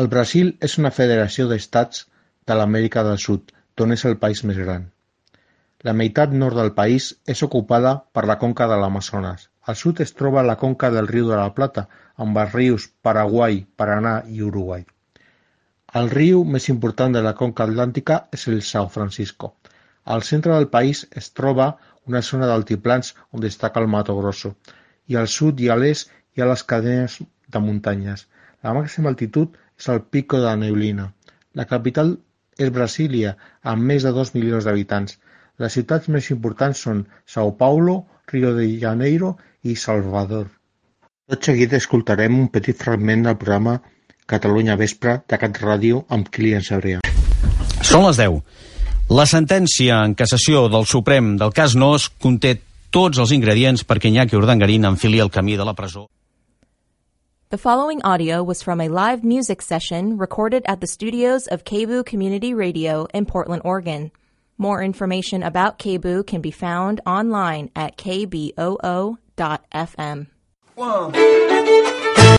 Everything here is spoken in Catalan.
El Brasil és una federació d'estats de l'Amèrica del Sud, d'on és el país més gran. La meitat nord del país és ocupada per la conca de l'Amazones. Al sud es troba la conca del riu de la Plata, amb els rius Paraguai, Paranà i Uruguai. El riu més important de la conca atlàntica és el São Francisco. Al centre del país es troba una zona d'altiplans on destaca el Mato Grosso, i al sud i a l'est hi ha les cadenes de muntanyes. La màxima altitud és el Pico de Neblina. La capital és Brasília, amb més de dos milions d'habitants. Les ciutats més importants són São Paulo, Rio de Janeiro i Salvador. Tot seguit escoltarem un petit fragment del programa Catalunya Vespre de Cat Ràdio amb Kilian Sabrià. Són les 10. La sentència en cassació del Suprem del cas Nos conté tots els ingredients perquè Iñaki Urdangarín enfili el camí de la presó. The following audio was from a live music session recorded at the studios of KBOO Community Radio in Portland, Oregon. More information about KBOO can be found online at kboo.fm. One.